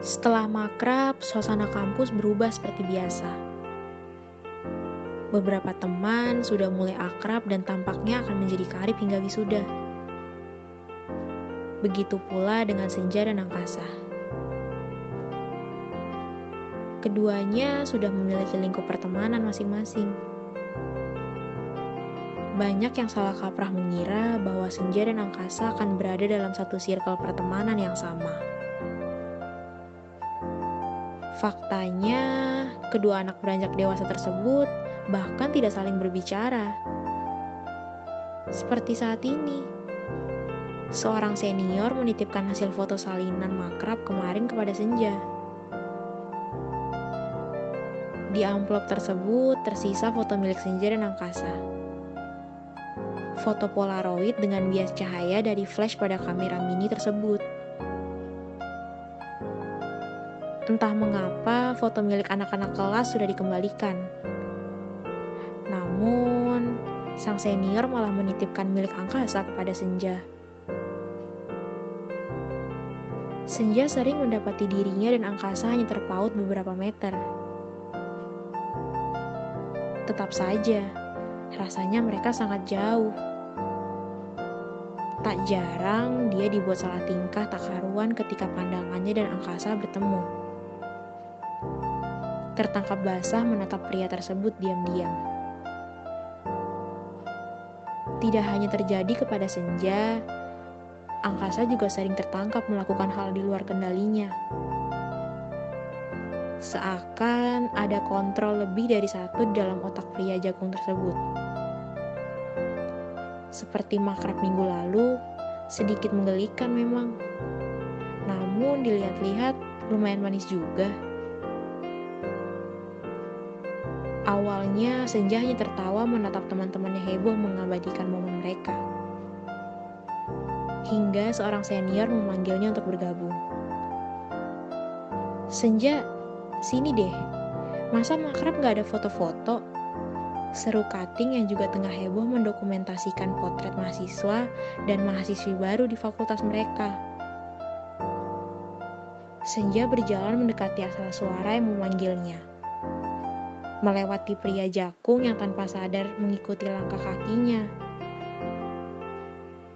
Setelah makrab, suasana kampus berubah seperti biasa. Beberapa teman sudah mulai akrab dan tampaknya akan menjadi karib hingga wisuda. Begitu pula dengan Senja dan Angkasa. Keduanya sudah memiliki lingkup pertemanan masing-masing. Banyak yang salah kaprah mengira bahwa Senja dan Angkasa akan berada dalam satu circle pertemanan yang sama. Faktanya, kedua anak beranjak dewasa tersebut bahkan tidak saling berbicara. Seperti saat ini, seorang senior menitipkan hasil foto salinan makrab kemarin kepada Senja. Di amplop tersebut tersisa foto milik Senja dan Angkasa. Foto Polaroid dengan bias cahaya dari flash pada kamera mini tersebut. Entah mengapa foto milik anak-anak kelas sudah dikembalikan. Namun, sang senior malah menitipkan milik angkasa kepada Senja. Senja sering mendapati dirinya dan angkasa hanya terpaut beberapa meter. Tetap saja, rasanya mereka sangat jauh. Tak jarang dia dibuat salah tingkah tak karuan ketika pandangannya dan angkasa bertemu tertangkap basah menatap pria tersebut diam-diam. Tidak hanya terjadi kepada Senja, Angkasa juga sering tertangkap melakukan hal di luar kendalinya. Seakan ada kontrol lebih dari satu dalam otak pria jagung tersebut. Seperti makrab minggu lalu, sedikit menggelikan memang. Namun dilihat-lihat lumayan manis juga. Awalnya, Senja hanya tertawa menatap teman-temannya heboh mengabadikan momen mereka. Hingga seorang senior memanggilnya untuk bergabung. Senja, sini deh. Masa makrab gak ada foto-foto? Seru Kating yang juga tengah heboh mendokumentasikan potret mahasiswa dan mahasiswi baru di fakultas mereka. Senja berjalan mendekati asal suara yang memanggilnya melewati pria jakung yang tanpa sadar mengikuti langkah kakinya.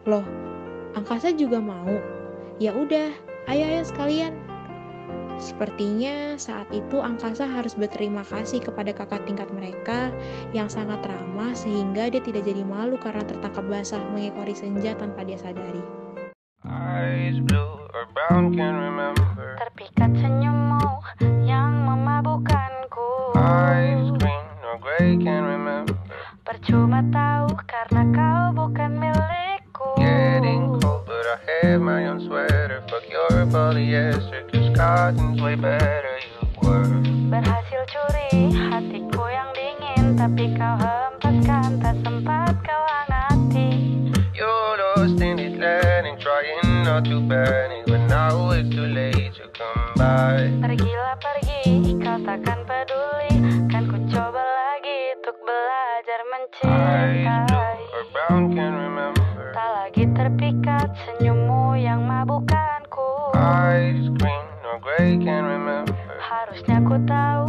Loh, angkasa juga mau? Ya udah, ayo ayo sekalian. Sepertinya saat itu angkasa harus berterima kasih kepada kakak tingkat mereka yang sangat ramah sehingga dia tidak jadi malu karena tertangkap basah mengekori senja tanpa dia sadari. Eyes blue or brown, can remember. Terpikat senyummu tahu karena kau bukan milikku. Getting cold, but I have my own sweater. Fuck your polyester, cause cotton's way better. You were. Berhasil curi hatiku yang dingin, tapi kau hempaskan tak sempat kau hangati. You're lost in this land and trying not to panic, but now it's too late to come back. Pergilah pergi, kau takkan belajar mencintai. Tak lagi terpikat senyummu yang remember. Harusnya ku tahu